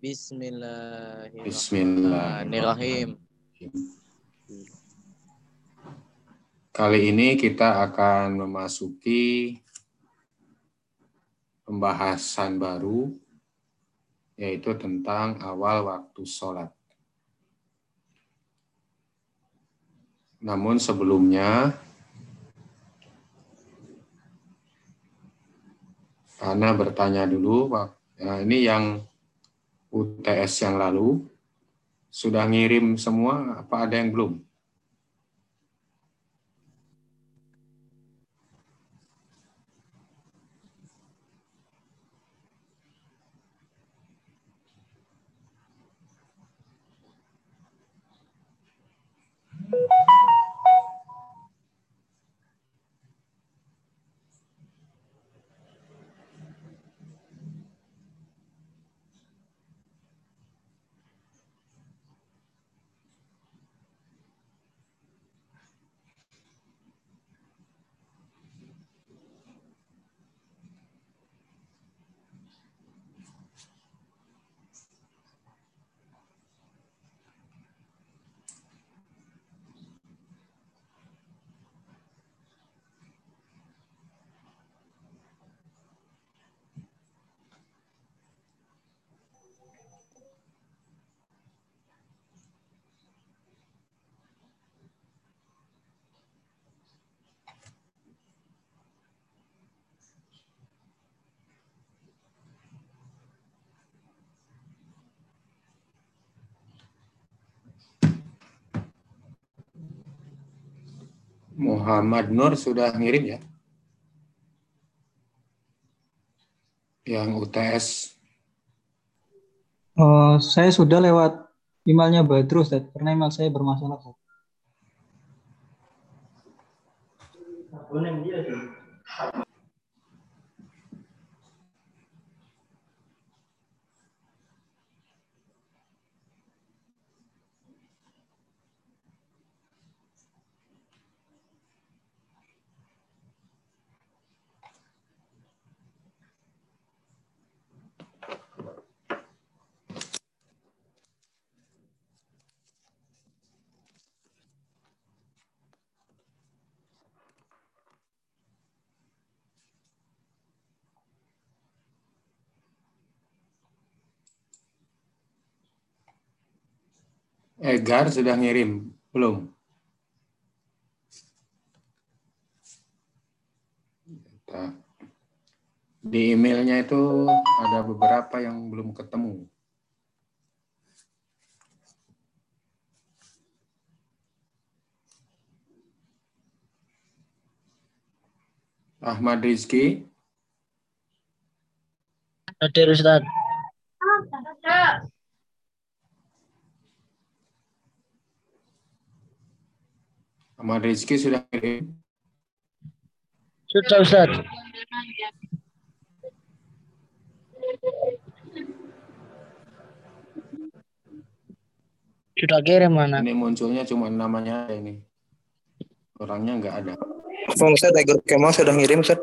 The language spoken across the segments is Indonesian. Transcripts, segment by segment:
Bismillahirrahmanirrahim. Kali ini kita akan memasuki pembahasan baru, yaitu tentang awal waktu sholat. Namun sebelumnya, Ana bertanya dulu, ya, ini yang UTS yang lalu, sudah ngirim semua, apa ada yang belum? Muhammad Nur sudah ngirim ya? Yang UTS. Uh, saya sudah lewat emailnya Badru, Ustaz. Karena email saya bermasalah. Ustaz. Egar sudah ngirim, belum? Di emailnya itu ada beberapa yang belum ketemu. Ahmad Rizki. Hadir Ustaz. Ahmad Rizki sudah kirim? Sudah Ustaz. Sudah kirim mana? Ini munculnya cuma namanya ini. Orangnya nggak ada. Bang Ustaz, Tiger Kemal sudah ngirim Ustaz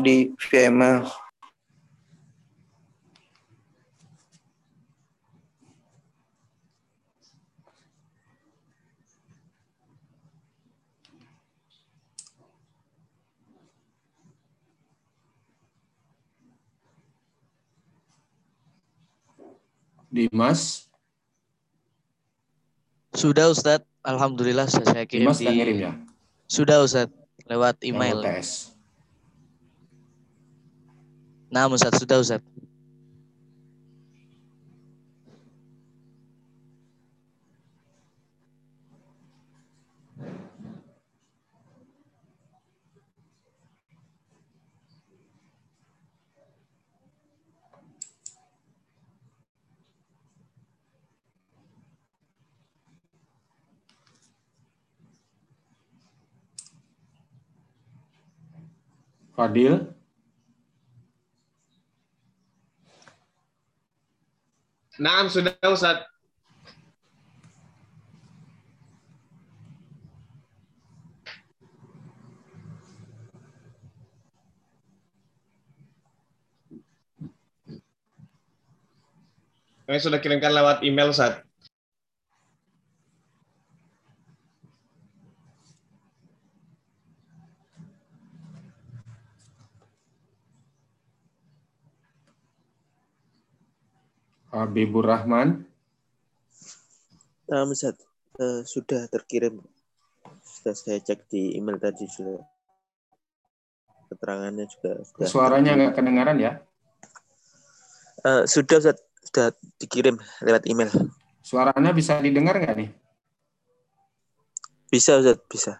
di via Dimas. Sudah Ustadz, Alhamdulillah saya kirim Dimas di... sudah ngirim ya? Sudah Ustadz, lewat Yang email. UTS. Nah Ustadz, sudah Ustadz. Fadil. Nah, sudah Ustaz. Kami sudah kirimkan lewat email, Ustaz. Habibur Rahman. Nah, eh, sudah terkirim. Sudah saya cek di email tadi sudah. Keterangannya juga sudah. Suaranya nggak kedengaran ya? Eh, sudah Ustaz, sudah dikirim lewat email. Suaranya bisa didengar nggak nih? Bisa Ustaz, bisa.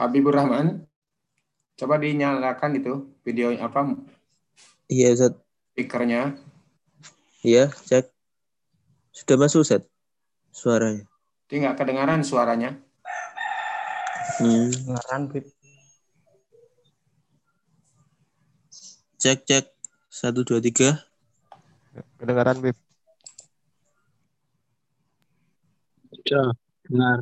Habibur Rahman. Coba dinyalakan itu video apa Iya Ustaz. speakernya. Iya, cek. Sudah masuk Ustaz suaranya. Nggak kedengaran suaranya. Hmm. Kedengaran, Bib. Cek, cek. Satu, dua, tiga. Kedengaran, Bib. Sudah. Benar.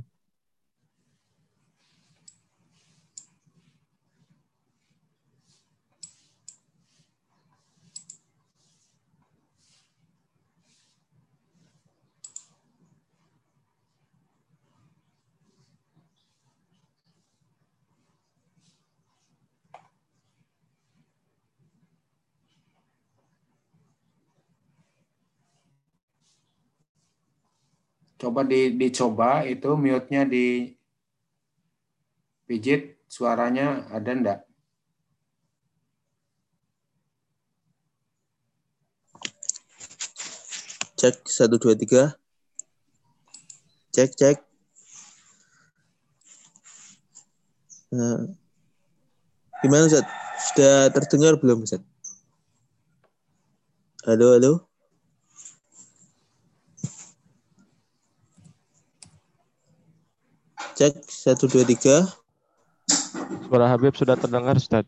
Coba di, dicoba itu mute-nya di pijit suaranya ada enggak? Cek. Satu, dua, tiga. Cek, cek. Nah. Gimana Ustaz? Sudah terdengar belum Ustaz? Halo, halo. Cek. Satu, dua, tiga. Suara Habib sudah terdengar, Ustaz.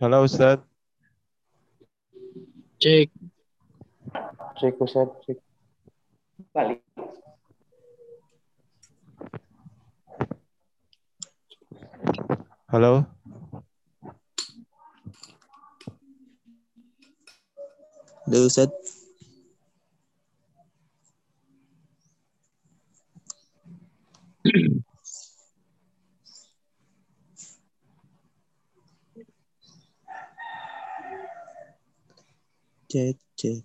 Halo, Ustaz. Cek. Cek Ustaz, cek. Halo. Halo Ustaz. Cek, cek,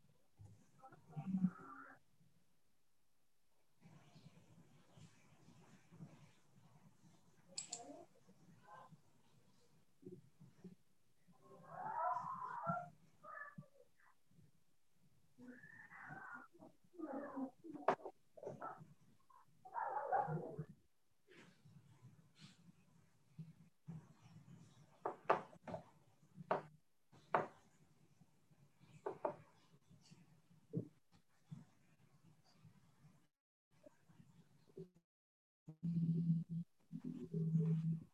Thank you.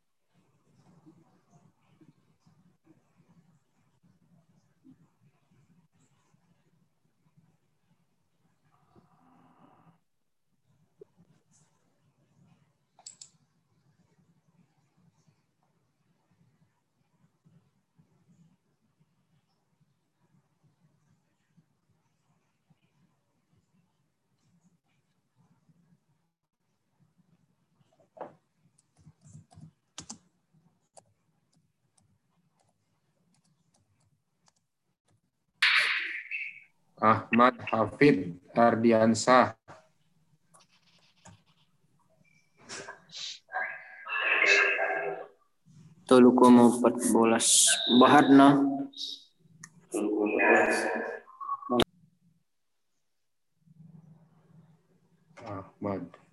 Ahmad Hafid Ardiansah. Empat belas. Bahadna. Ahmad.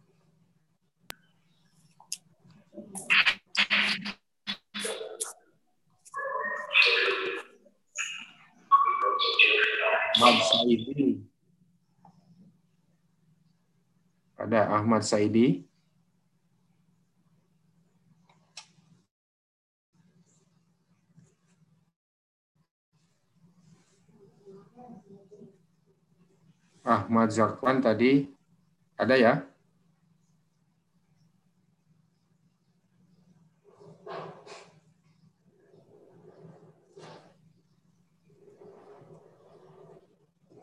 Saidi. Ada Ahmad Saidi. Ahmad Zakwan tadi ada ya?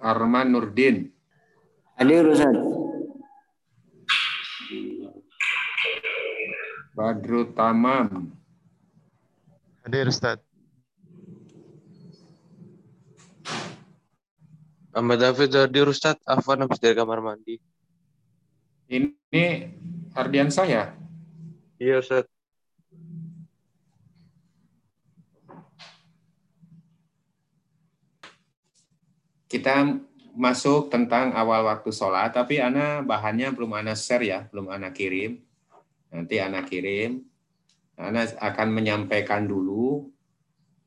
Arman Nurdin. Hadir Ustaz. Badru Tamam. Hadir Ustaz. Ahmad Hafiz hadir Ustaz. Afwan habis dari kamar mandi. Ini Ardian saya. Iya Ustaz. Kita masuk tentang awal waktu sholat, tapi Ana bahannya belum Ana share ya, belum Ana kirim. Nanti Ana kirim. Ana akan menyampaikan dulu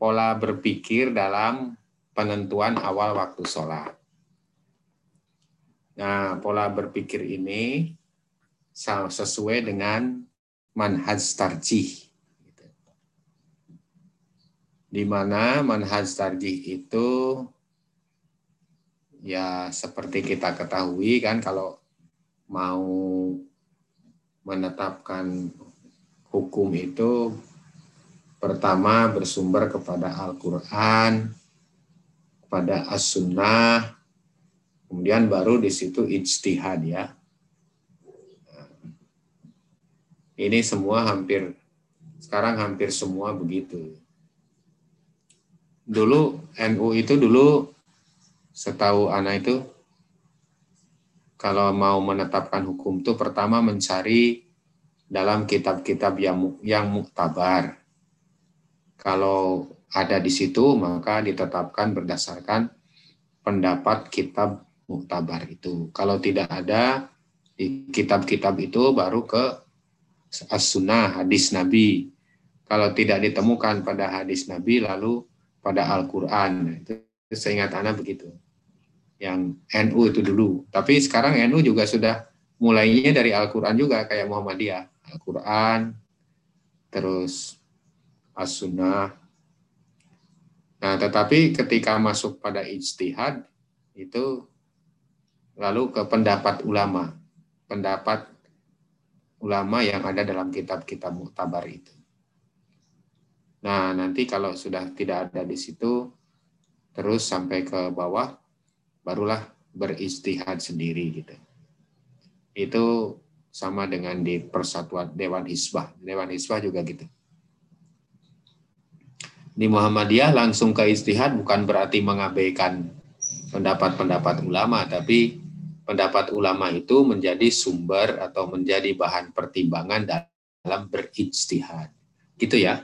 pola berpikir dalam penentuan awal waktu sholat. Nah, pola berpikir ini sesuai dengan manhaj tarjih. Di mana manhaj tarjih itu ya seperti kita ketahui kan kalau mau menetapkan hukum itu pertama bersumber kepada Al-Qur'an, kepada As-Sunnah, kemudian baru di situ ijtihad ya. Ini semua hampir sekarang hampir semua begitu. Dulu NU itu dulu setahu Ana itu kalau mau menetapkan hukum itu pertama mencari dalam kitab-kitab yang yang muktabar. Kalau ada di situ maka ditetapkan berdasarkan pendapat kitab muktabar itu. Kalau tidak ada di kitab-kitab itu baru ke as-sunnah, hadis Nabi. Kalau tidak ditemukan pada hadis Nabi lalu pada Al-Qur'an. Itu seingat Ana begitu. Yang NU itu dulu. Tapi sekarang NU juga sudah mulainya dari Al-Qur'an juga kayak Muhammadiyah. Al-Qur'an terus As-Sunnah. Nah, tetapi ketika masuk pada ijtihad itu lalu ke pendapat ulama. Pendapat ulama yang ada dalam kitab-kitab muktabar itu. Nah, nanti kalau sudah tidak ada di situ, terus sampai ke bawah, barulah beristihad sendiri gitu. Itu sama dengan di persatuan Dewan Hisbah. Dewan Hisbah juga gitu. Di Muhammadiyah langsung ke istihad bukan berarti mengabaikan pendapat-pendapat ulama, tapi pendapat ulama itu menjadi sumber atau menjadi bahan pertimbangan dalam berijtihad. Gitu ya.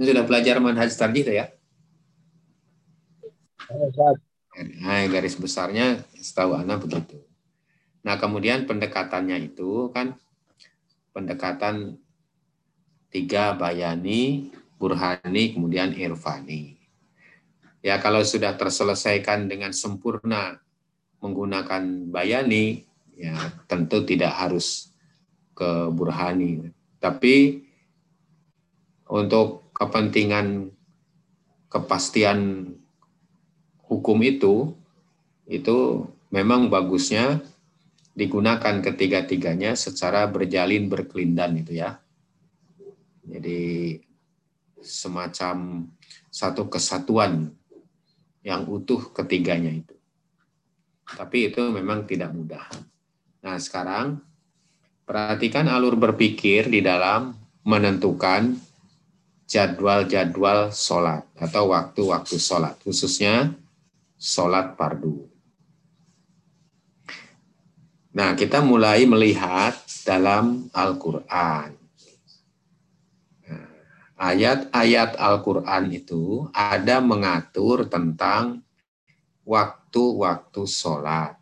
Ini sudah belajar manhaj tarjih ya? Nah, garis besarnya setahu Ana begitu. Nah, kemudian pendekatannya itu kan pendekatan tiga bayani, burhani, kemudian irfani. Ya, kalau sudah terselesaikan dengan sempurna menggunakan bayani, ya tentu tidak harus ke burhani. Tapi untuk kepentingan kepastian hukum itu, itu memang bagusnya digunakan ketiga-tiganya secara berjalin berkelindan itu ya. Jadi semacam satu kesatuan yang utuh ketiganya itu. Tapi itu memang tidak mudah. Nah, sekarang perhatikan alur berpikir di dalam menentukan jadwal-jadwal sholat atau waktu-waktu sholat, khususnya sholat fardu. Nah, kita mulai melihat dalam Al-Quran. Nah, ayat-ayat Al-Quran itu ada mengatur tentang waktu-waktu sholat.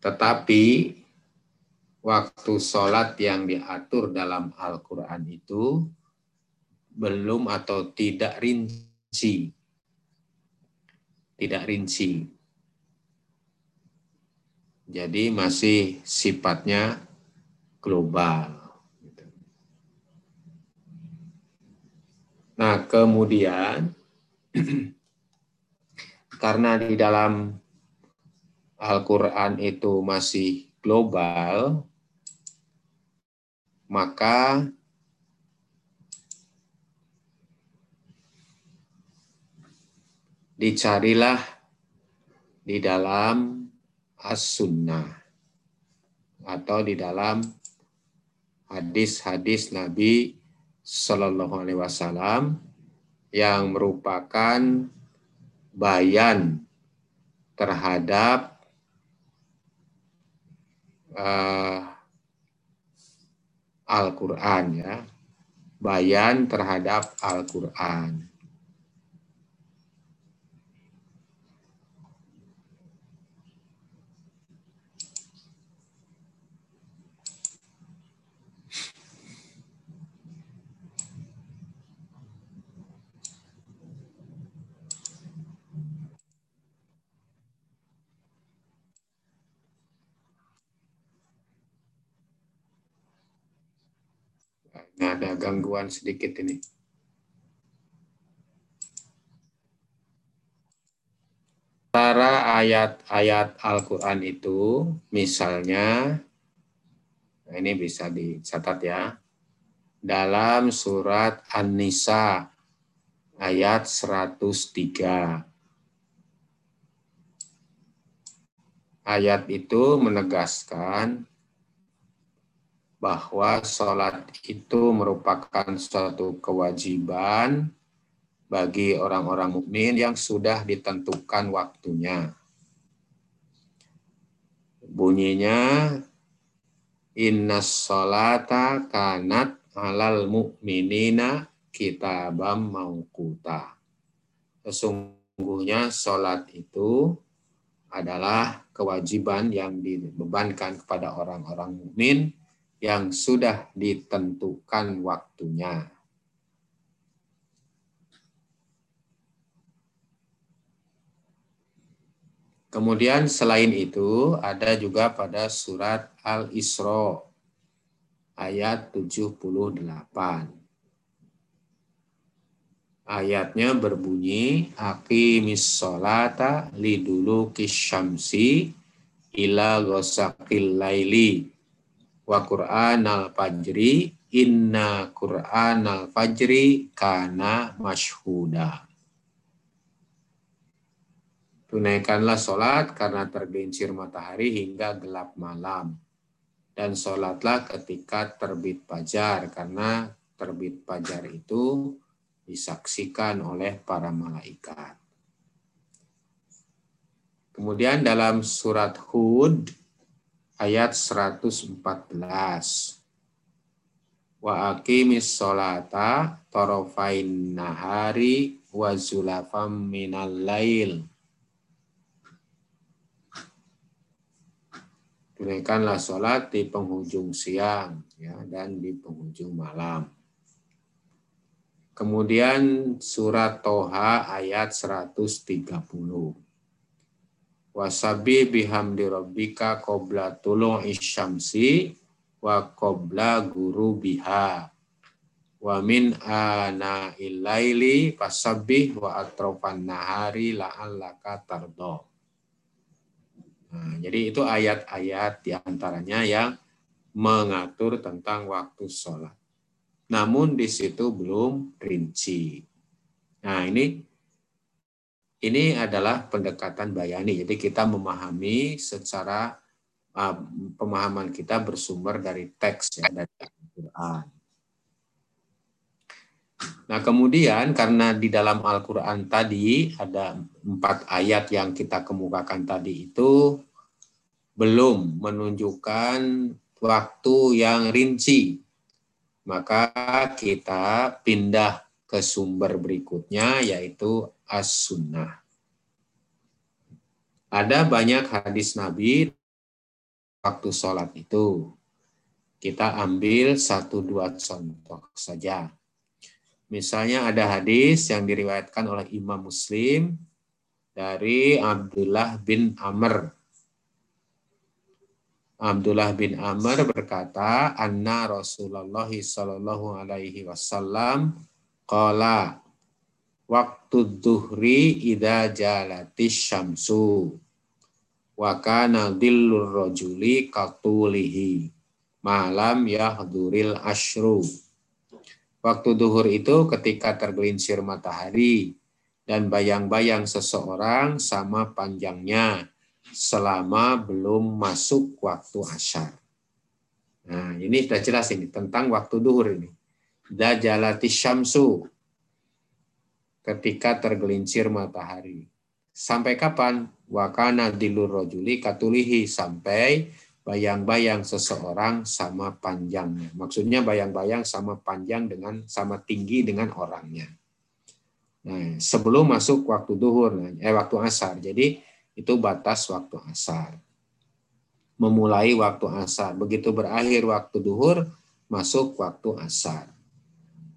Tetapi waktu sholat yang diatur dalam Al-Quran itu belum atau tidak rinci. Tidak rinci. Jadi masih sifatnya global. Nah, kemudian karena di dalam Al-Quran itu masih global, maka dicarilah di dalam as-sunnah atau di dalam hadis-hadis Nabi Shallallahu Alaihi Wasallam yang merupakan bayan terhadap uh, Al-Quran ya. Bayan terhadap Al-Quran Ini ada gangguan sedikit ini. Antara ayat-ayat Al-Quran itu, misalnya, nah ini bisa dicatat ya, dalam surat An-Nisa ayat 103. Ayat itu menegaskan bahwa sholat itu merupakan suatu kewajiban bagi orang-orang mukmin yang sudah ditentukan waktunya. Bunyinya Inna sholata kanat alal mu'minina kitabam maukuta. Sesungguhnya sholat itu adalah kewajiban yang dibebankan kepada orang-orang mukmin yang sudah ditentukan waktunya. Kemudian selain itu ada juga pada surat Al-Isra ayat 78. Ayatnya berbunyi aqimis sholata lidulu kisyamsi ila ghasaqil laili wa Qur'an al-fajri inna Qur'an al-fajri kana mashhuda. Tunaikanlah sholat karena tergelincir matahari hingga gelap malam. Dan sholatlah ketika terbit fajar karena terbit fajar itu disaksikan oleh para malaikat. Kemudian dalam surat Hud ayat 114. Wa aqimis sholata torofain nahari wa zulafam minal lail. Tunaikanlah sholat di penghujung siang ya, dan di penghujung malam. Kemudian surat Toha ayat 130 wasabi bihamdi rabbika qabla tulung isyamsi wa qabla guru biha wa min ana ilaili fasabbih wa atrofan nahari la'allaka tardo. Nah, jadi itu ayat-ayat di antaranya yang mengatur tentang waktu sholat. Namun di situ belum rinci. Nah ini ini adalah pendekatan bayani. Jadi kita memahami secara uh, pemahaman kita bersumber dari teks ya dari Al-Quran. Nah, kemudian karena di dalam Al-Quran tadi ada empat ayat yang kita kemukakan tadi itu belum menunjukkan waktu yang rinci, maka kita pindah ke sumber berikutnya yaitu as-sunnah. Ada banyak hadis Nabi waktu sholat itu. Kita ambil satu dua contoh saja. Misalnya ada hadis yang diriwayatkan oleh Imam Muslim dari Abdullah bin Amr. Abdullah bin Amr berkata, "Anna Rasulullah sallallahu alaihi wasallam qala waktu duhri idza jalatis syamsu wa kana dhillur rajuli katulihi malam yahduril ashru." Waktu duhur itu ketika tergelincir matahari dan bayang-bayang seseorang sama panjangnya selama belum masuk waktu asyar. Nah, ini sudah jelas ini tentang waktu duhur ini. Dajalati syamsu ketika tergelincir matahari. Sampai kapan? Wakana dilur rojuli katulihi sampai bayang-bayang seseorang sama panjangnya. Maksudnya bayang-bayang sama panjang dengan sama tinggi dengan orangnya. Nah, sebelum masuk waktu duhur, eh waktu asar. Jadi itu batas waktu asar. Memulai waktu asar. Begitu berakhir waktu duhur, masuk waktu asar.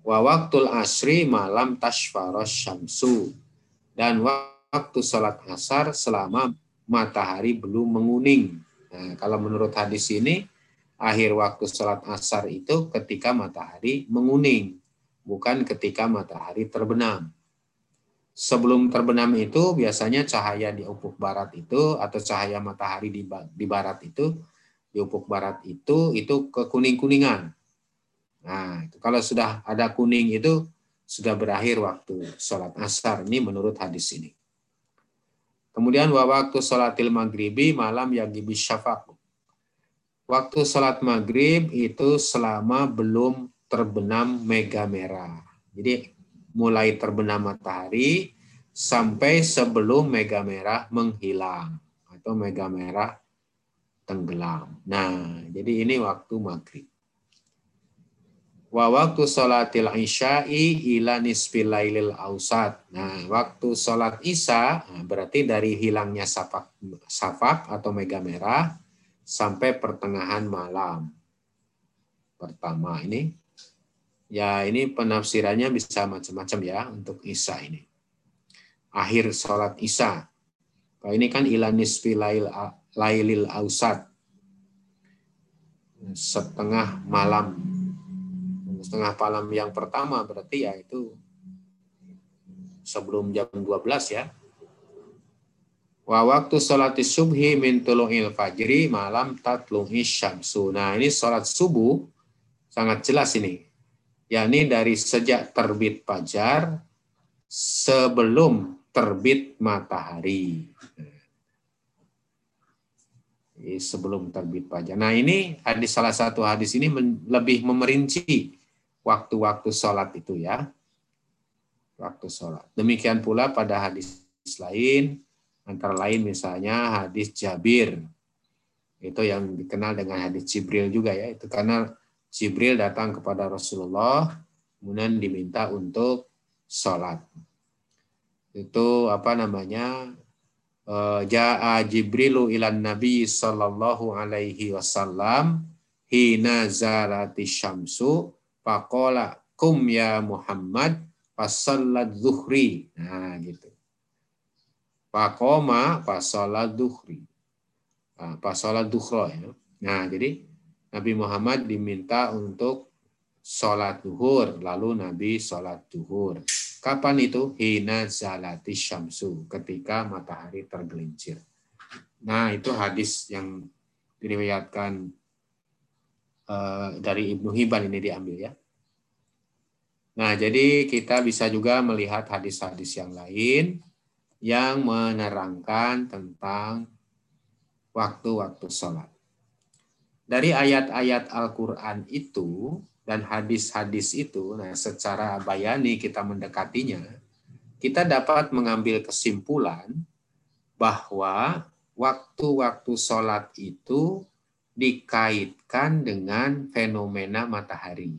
Wa waktul asri malam tashfaros syamsu. Dan waktu sholat asar selama matahari belum menguning Nah, kalau menurut hadis ini, akhir waktu sholat asar itu ketika matahari menguning, bukan ketika matahari terbenam. Sebelum terbenam itu biasanya cahaya di ufuk barat itu atau cahaya matahari di, barat itu di ufuk barat itu itu ke kuning kuningan. Nah, kalau sudah ada kuning itu sudah berakhir waktu sholat asar ini menurut hadis ini. Kemudian wa waktu sholatil maghribi malam yagibi syafaq. Waktu sholat maghrib itu selama belum terbenam mega merah. Jadi mulai terbenam matahari sampai sebelum mega merah menghilang atau mega merah tenggelam. Nah, jadi ini waktu maghrib wa waktu sholatil isya'i ila nisfil lailil ausat. Nah, waktu sholat isya nah, berarti dari hilangnya safak, safak atau mega merah sampai pertengahan malam. Pertama ini ya ini penafsirannya bisa macam-macam ya untuk isya ini. Akhir sholat isya. Kalau ini kan ila nisfil lail, lailil ausat. Setengah malam setengah malam yang pertama berarti ya itu sebelum jam 12 ya. Wa waktu salat subhi min tulu'il fajri malam tatlu'i syamsu. Nah, ini salat subuh sangat jelas ini. yakni dari sejak terbit fajar sebelum terbit matahari. Sebelum terbit fajar. Nah, ini hadis salah satu hadis ini lebih memerinci waktu-waktu sholat itu ya. Waktu sholat. Demikian pula pada hadis lain, antara lain misalnya hadis Jabir. Itu yang dikenal dengan hadis Jibril juga ya. Itu karena Jibril datang kepada Rasulullah, kemudian diminta untuk sholat. Itu apa namanya? Eh, Ja'a Jibrilu ilan Nabi sallallahu alaihi wasallam hina zarati syamsu Pakola kum ya Muhammad pasallat zuhri. Nah, gitu. Pakoma pasalat zuhri. Nah, pasalat duhro ya. Nah, jadi Nabi Muhammad diminta untuk sholat duhur, lalu Nabi sholat duhur. Kapan itu? Hina zalati syamsu, ketika matahari tergelincir. Nah, itu hadis yang diriwayatkan dari Ibnu Hibban ini diambil ya. Nah, jadi kita bisa juga melihat hadis-hadis yang lain yang menerangkan tentang waktu-waktu sholat. Dari ayat-ayat Al-Quran itu dan hadis-hadis itu, nah secara bayani kita mendekatinya, kita dapat mengambil kesimpulan bahwa waktu-waktu sholat itu dikaitkan dengan fenomena matahari.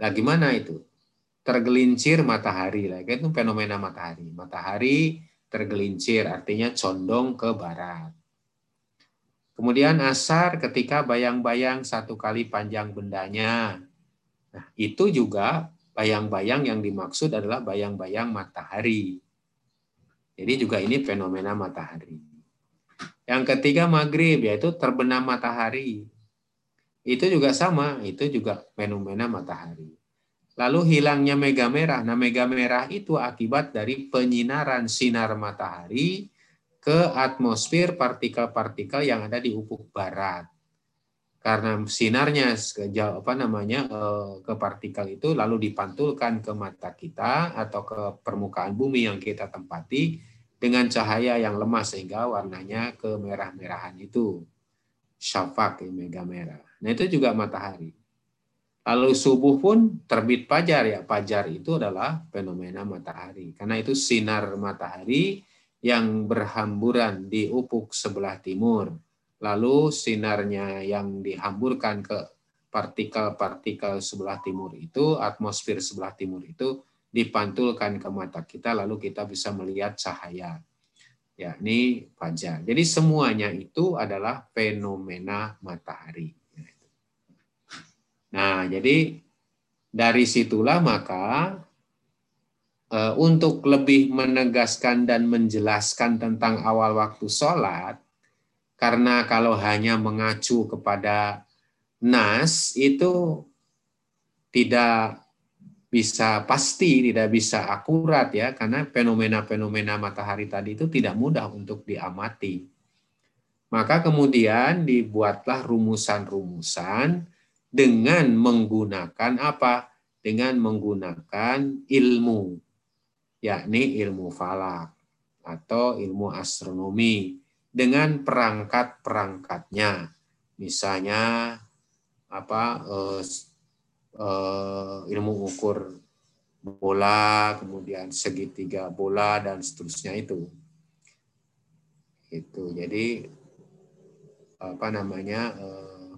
Nah, gimana itu? Tergelincir matahari, lah itu fenomena matahari. Matahari tergelincir, artinya condong ke barat. Kemudian asar ketika bayang-bayang satu kali panjang bendanya. Nah, itu juga bayang-bayang yang dimaksud adalah bayang-bayang matahari. Jadi juga ini fenomena matahari. Yang ketiga maghrib, yaitu terbenam matahari. Itu juga sama, itu juga fenomena matahari. Lalu hilangnya mega merah. Nah, mega merah itu akibat dari penyinaran sinar matahari ke atmosfer partikel-partikel yang ada di ufuk barat. Karena sinarnya sejauh apa namanya eh, ke partikel itu lalu dipantulkan ke mata kita atau ke permukaan bumi yang kita tempati dengan cahaya yang lemah sehingga warnanya kemerah-merahan itu. Syafak mega merah. Nah itu juga matahari. Lalu subuh pun terbit fajar ya. Fajar itu adalah fenomena matahari. Karena itu sinar matahari yang berhamburan di ufuk sebelah timur. Lalu sinarnya yang dihamburkan ke partikel-partikel sebelah timur itu, atmosfer sebelah timur itu dipantulkan ke mata kita, lalu kita bisa melihat cahaya. Ya, ini fajar. Jadi semuanya itu adalah fenomena matahari. Nah, jadi dari situlah maka Eh, untuk lebih menegaskan dan menjelaskan tentang awal waktu sholat, karena kalau hanya mengacu kepada nas itu tidak bisa pasti, tidak bisa akurat ya, karena fenomena-fenomena matahari tadi itu tidak mudah untuk diamati. Maka kemudian dibuatlah rumusan-rumusan dengan menggunakan apa? Dengan menggunakan ilmu yakni ilmu falak atau ilmu astronomi dengan perangkat-perangkatnya. Misalnya apa eh, eh, ilmu ukur bola, kemudian segitiga bola dan seterusnya itu. Itu. Jadi apa namanya eh,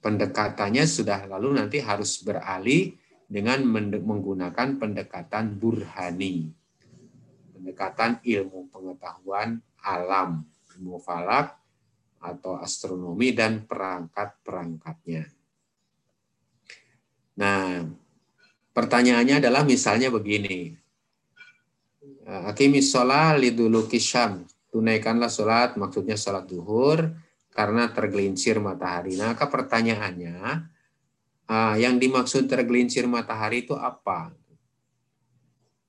pendekatannya sudah lalu nanti harus beralih dengan menggunakan pendekatan burhani, pendekatan ilmu pengetahuan alam, ilmu falak atau astronomi dan perangkat-perangkatnya. Nah, pertanyaannya adalah misalnya begini. Akimis sholat liduluki syam. Tunaikanlah sholat, maksudnya sholat duhur, karena tergelincir matahari. Nah, pertanyaannya, Ah, yang dimaksud tergelincir matahari itu apa?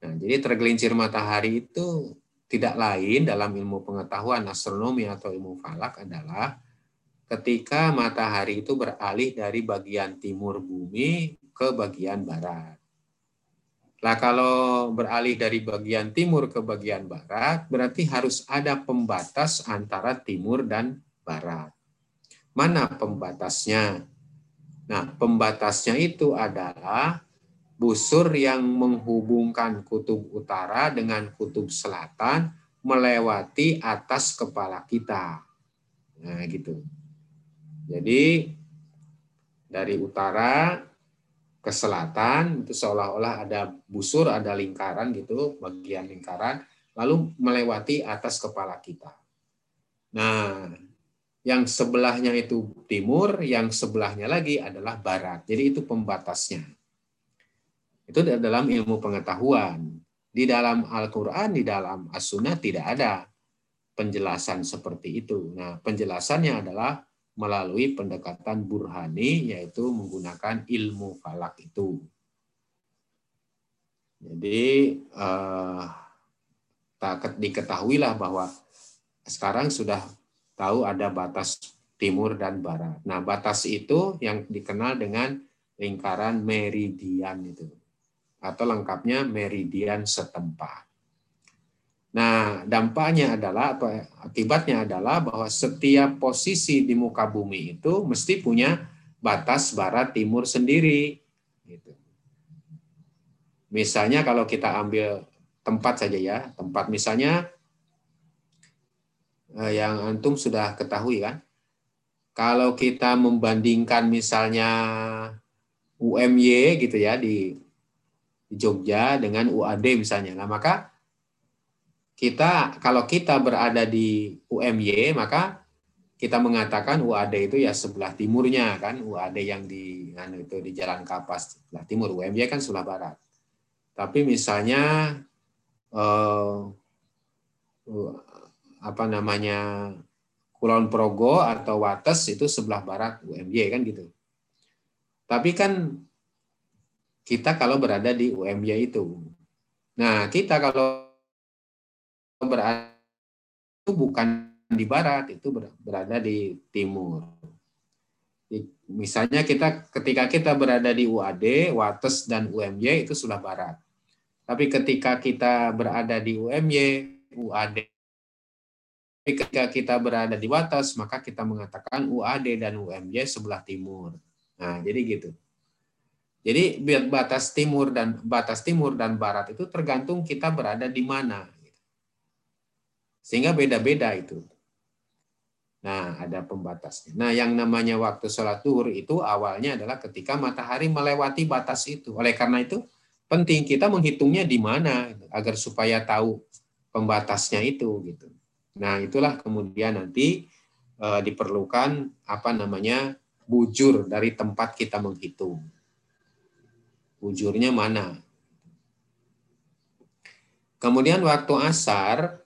Nah, jadi tergelincir matahari itu tidak lain dalam ilmu pengetahuan astronomi atau ilmu falak adalah ketika matahari itu beralih dari bagian timur bumi ke bagian barat. Lah kalau beralih dari bagian timur ke bagian barat, berarti harus ada pembatas antara timur dan barat. Mana pembatasnya? Nah, pembatasnya itu adalah busur yang menghubungkan kutub utara dengan kutub selatan melewati atas kepala kita. Nah, gitu. Jadi dari utara ke selatan itu seolah-olah ada busur, ada lingkaran gitu, bagian lingkaran, lalu melewati atas kepala kita. Nah, yang sebelahnya itu timur, yang sebelahnya lagi adalah barat. Jadi itu pembatasnya. Itu dalam ilmu pengetahuan. Di dalam Al-Quran, di dalam As-Sunnah tidak ada penjelasan seperti itu. Nah, penjelasannya adalah melalui pendekatan burhani yaitu menggunakan ilmu falak itu. Jadi eh, tak diketahuilah bahwa sekarang sudah tahu ada batas timur dan barat. Nah, batas itu yang dikenal dengan lingkaran meridian itu. Atau lengkapnya meridian setempat. Nah, dampaknya adalah atau akibatnya adalah bahwa setiap posisi di muka bumi itu mesti punya batas barat timur sendiri. Gitu. Misalnya kalau kita ambil tempat saja ya, tempat misalnya eh, yang antum sudah ketahui kan, kalau kita membandingkan misalnya UMY gitu ya di Jogja dengan UAD misalnya, nah maka kita kalau kita berada di UMY maka kita mengatakan UAD itu ya sebelah timurnya kan? UAD yang di anu itu di Jalan Kapas sebelah timur. UMY kan sebelah barat. Tapi misalnya eh, apa namanya Kulon Progo atau Wates itu sebelah barat UMY kan gitu. Tapi kan kita kalau berada di UMY itu. Nah kita kalau berada itu bukan di barat, itu berada di timur. Misalnya kita ketika kita berada di UAD, Wates dan UMY itu sudah barat. Tapi ketika kita berada di UMY, UAD, ketika kita berada di Wates, maka kita mengatakan UAD dan UMY sebelah timur. Nah, jadi gitu. Jadi batas timur dan batas timur dan barat itu tergantung kita berada di mana. Sehingga beda-beda itu. Nah, ada pembatasnya. Nah, yang namanya waktu sholat duhur itu awalnya adalah ketika matahari melewati batas itu. Oleh karena itu, penting kita menghitungnya di mana agar supaya tahu pembatasnya itu gitu. Nah, itulah kemudian nanti e, diperlukan apa namanya bujur dari tempat kita menghitung. Bujurnya mana? Kemudian waktu asar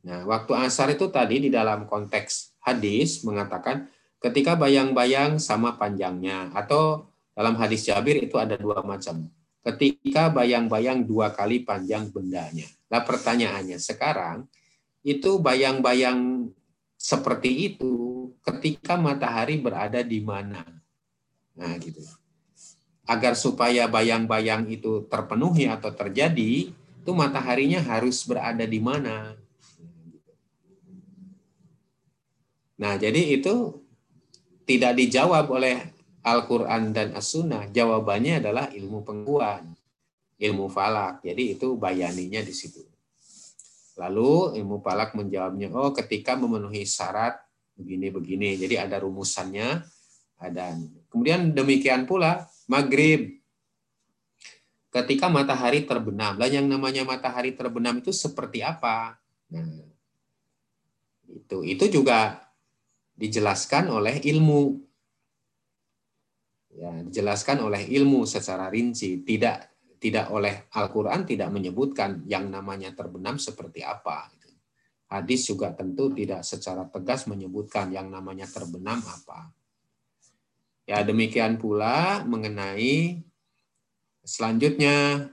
Nah, waktu asar itu tadi di dalam konteks hadis mengatakan ketika bayang-bayang sama panjangnya atau dalam hadis Jabir itu ada dua macam. Ketika bayang-bayang dua kali panjang bendanya. Nah pertanyaannya sekarang itu bayang-bayang seperti itu ketika matahari berada di mana? Nah gitu. Agar supaya bayang-bayang itu terpenuhi atau terjadi, itu mataharinya harus berada di mana? Nah, jadi itu tidak dijawab oleh Al-Quran dan As-Sunnah. Jawabannya adalah ilmu pengetahuan, ilmu falak. Jadi itu bayaninya di situ. Lalu ilmu falak menjawabnya, oh ketika memenuhi syarat begini-begini. Jadi ada rumusannya. Ada. Kemudian demikian pula maghrib. Ketika matahari terbenam. Lah yang namanya matahari terbenam itu seperti apa? Nah, itu itu juga dijelaskan oleh ilmu. Ya, dijelaskan oleh ilmu secara rinci, tidak tidak oleh Al-Qur'an tidak menyebutkan yang namanya terbenam seperti apa. Hadis juga tentu tidak secara tegas menyebutkan yang namanya terbenam apa. Ya, demikian pula mengenai selanjutnya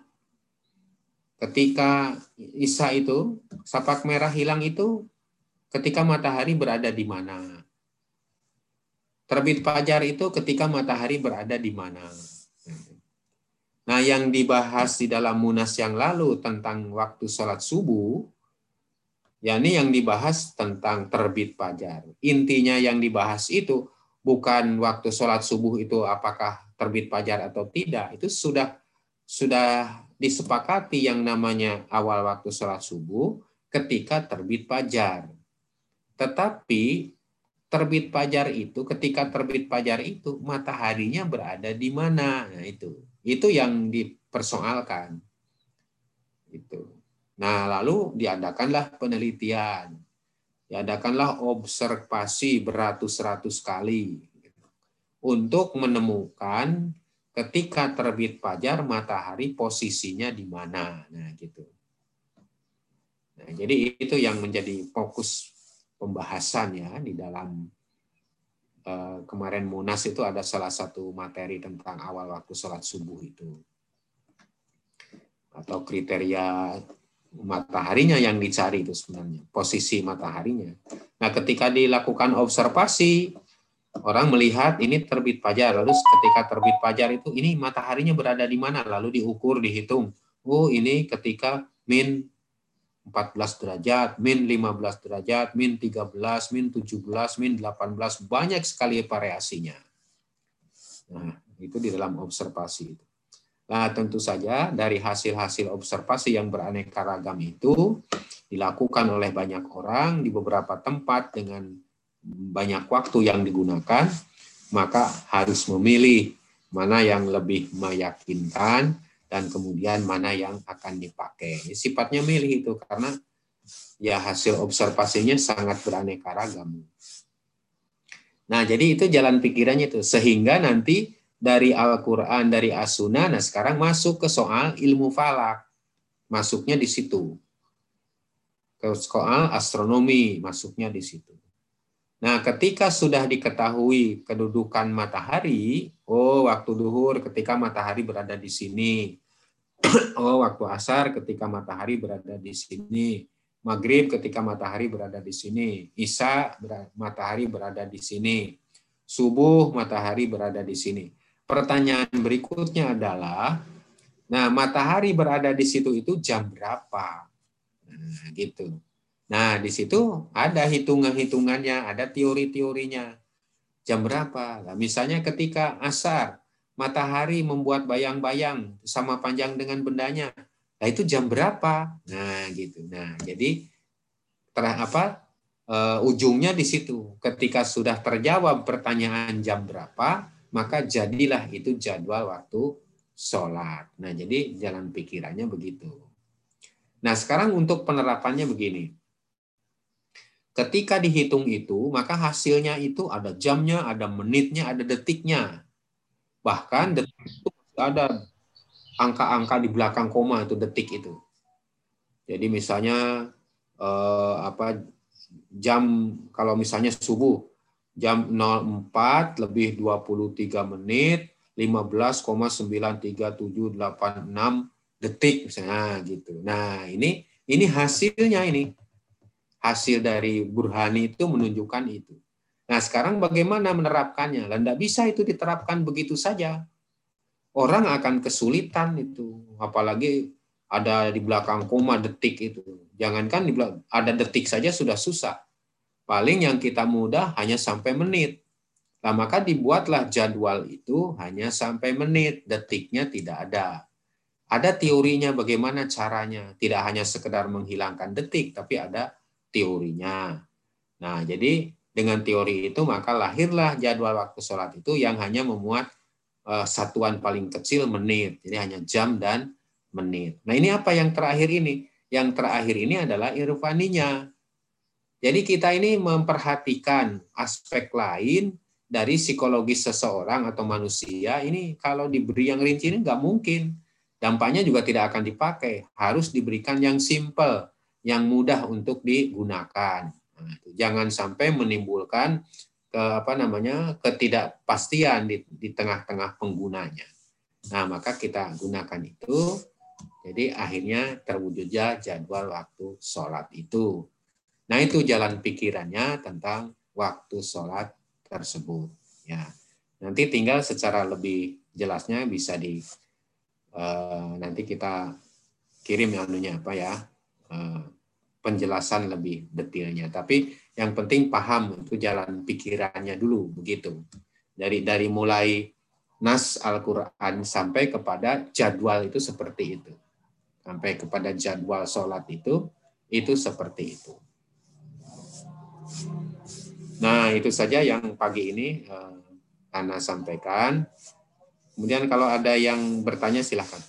ketika Isa itu sapak merah hilang itu ketika matahari berada di mana? Terbit fajar itu ketika matahari berada di mana. Nah, yang dibahas di dalam munas yang lalu tentang waktu sholat subuh, yakni yang dibahas tentang terbit fajar. Intinya yang dibahas itu bukan waktu sholat subuh itu apakah terbit fajar atau tidak. Itu sudah sudah disepakati yang namanya awal waktu sholat subuh ketika terbit fajar. Tetapi terbit fajar itu ketika terbit fajar itu mataharinya berada di mana? Nah itu. Itu yang dipersoalkan. Itu. Nah lalu diadakanlah penelitian. Diadakanlah observasi beratus-ratus kali untuk menemukan ketika terbit fajar matahari posisinya di mana. Nah gitu. Nah, jadi itu yang menjadi fokus pembahasan ya di dalam eh, kemarin Munas itu ada salah satu materi tentang awal waktu sholat subuh itu. Atau kriteria mataharinya yang dicari itu sebenarnya posisi mataharinya. Nah ketika dilakukan observasi orang melihat ini terbit fajar lalu ketika terbit fajar itu ini mataharinya berada di mana? Lalu diukur dihitung. Oh ini ketika min 14 derajat, min 15 derajat, min 13, min 17, min 18, banyak sekali variasinya. Nah, itu di dalam observasi. Nah, tentu saja dari hasil-hasil observasi yang beraneka ragam itu dilakukan oleh banyak orang di beberapa tempat dengan banyak waktu yang digunakan, maka harus memilih mana yang lebih meyakinkan dan kemudian mana yang akan dipakai. Sifatnya milih itu karena ya hasil observasinya sangat beraneka ragam. Nah, jadi itu jalan pikirannya itu sehingga nanti dari Al-Qur'an, dari As-Sunnah, nah sekarang masuk ke soal ilmu falak. Masuknya di situ. Ke soal astronomi masuknya di situ. Nah, ketika sudah diketahui kedudukan matahari, oh waktu duhur ketika matahari berada di sini. Oh, waktu asar ketika matahari berada di sini. Maghrib ketika matahari berada di sini. Isya matahari berada di sini. Subuh matahari berada di sini. Pertanyaan berikutnya adalah, nah matahari berada di situ itu jam berapa? Nah, gitu. Nah, di situ ada hitungan-hitungannya, ada teori-teorinya. Jam berapa? Nah, misalnya ketika asar, matahari membuat bayang-bayang sama panjang dengan bendanya. Nah, itu jam berapa? Nah, gitu. Nah, jadi ter apa? Uh, ujungnya di situ. Ketika sudah terjawab pertanyaan jam berapa, maka jadilah itu jadwal waktu sholat. Nah, jadi jalan pikirannya begitu. Nah, sekarang untuk penerapannya begini Ketika dihitung itu, maka hasilnya itu ada jamnya, ada menitnya, ada detiknya. Bahkan detik itu ada angka-angka di belakang koma itu detik itu. Jadi misalnya eh, apa jam kalau misalnya subuh jam 04 lebih 23 menit 15,93786 detik misalnya gitu. Nah, ini ini hasilnya ini hasil dari Burhani itu menunjukkan itu. Nah sekarang bagaimana menerapkannya? Tidak bisa itu diterapkan begitu saja. Orang akan kesulitan itu, apalagi ada di belakang koma detik itu. Jangankan di belakang, ada detik saja sudah susah. Paling yang kita mudah hanya sampai menit. Nah, maka dibuatlah jadwal itu hanya sampai menit, detiknya tidak ada. Ada teorinya bagaimana caranya, tidak hanya sekedar menghilangkan detik, tapi ada teorinya. Nah, jadi dengan teori itu maka lahirlah jadwal waktu sholat itu yang hanya memuat uh, satuan paling kecil menit. Jadi hanya jam dan menit. Nah, ini apa yang terakhir ini? Yang terakhir ini adalah irfaninya. Jadi kita ini memperhatikan aspek lain dari psikologis seseorang atau manusia ini kalau diberi yang rinci ini nggak mungkin. Dampaknya juga tidak akan dipakai. Harus diberikan yang simple yang mudah untuk digunakan. Nah, Jangan sampai menimbulkan ke apa namanya ketidakpastian di, tengah-tengah penggunanya. Nah, maka kita gunakan itu. Jadi akhirnya terwujudnya jadwal waktu sholat itu. Nah, itu jalan pikirannya tentang waktu sholat tersebut. Ya, nanti tinggal secara lebih jelasnya bisa di uh, nanti kita kirim anunya apa ya penjelasan lebih detailnya. Tapi yang penting paham itu jalan pikirannya dulu begitu. Dari dari mulai nas Al-Qur'an sampai kepada jadwal itu seperti itu. Sampai kepada jadwal sholat itu itu seperti itu. Nah, itu saja yang pagi ini eh, Ana sampaikan. Kemudian kalau ada yang bertanya silahkan.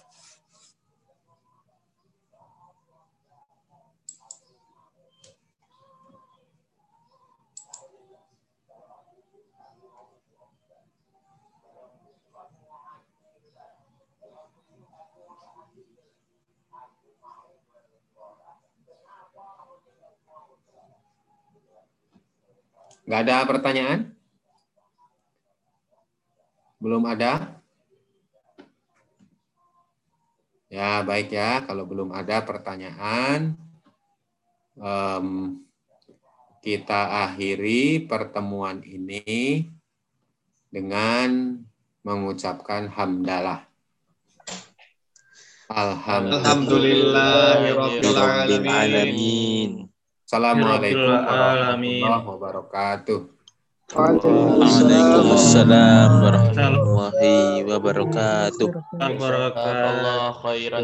Nggak ada pertanyaan? Belum ada? Ya, baik ya. Kalau belum ada pertanyaan, em, kita akhiri pertemuan ini dengan mengucapkan hamdalah. Alhamdulillahirabbil alamin. Assalamualaikum warahmatullahi wabarakatuh. Waalaikumsalam warahmatullahi wabarakatuh. Barakallahu khairan.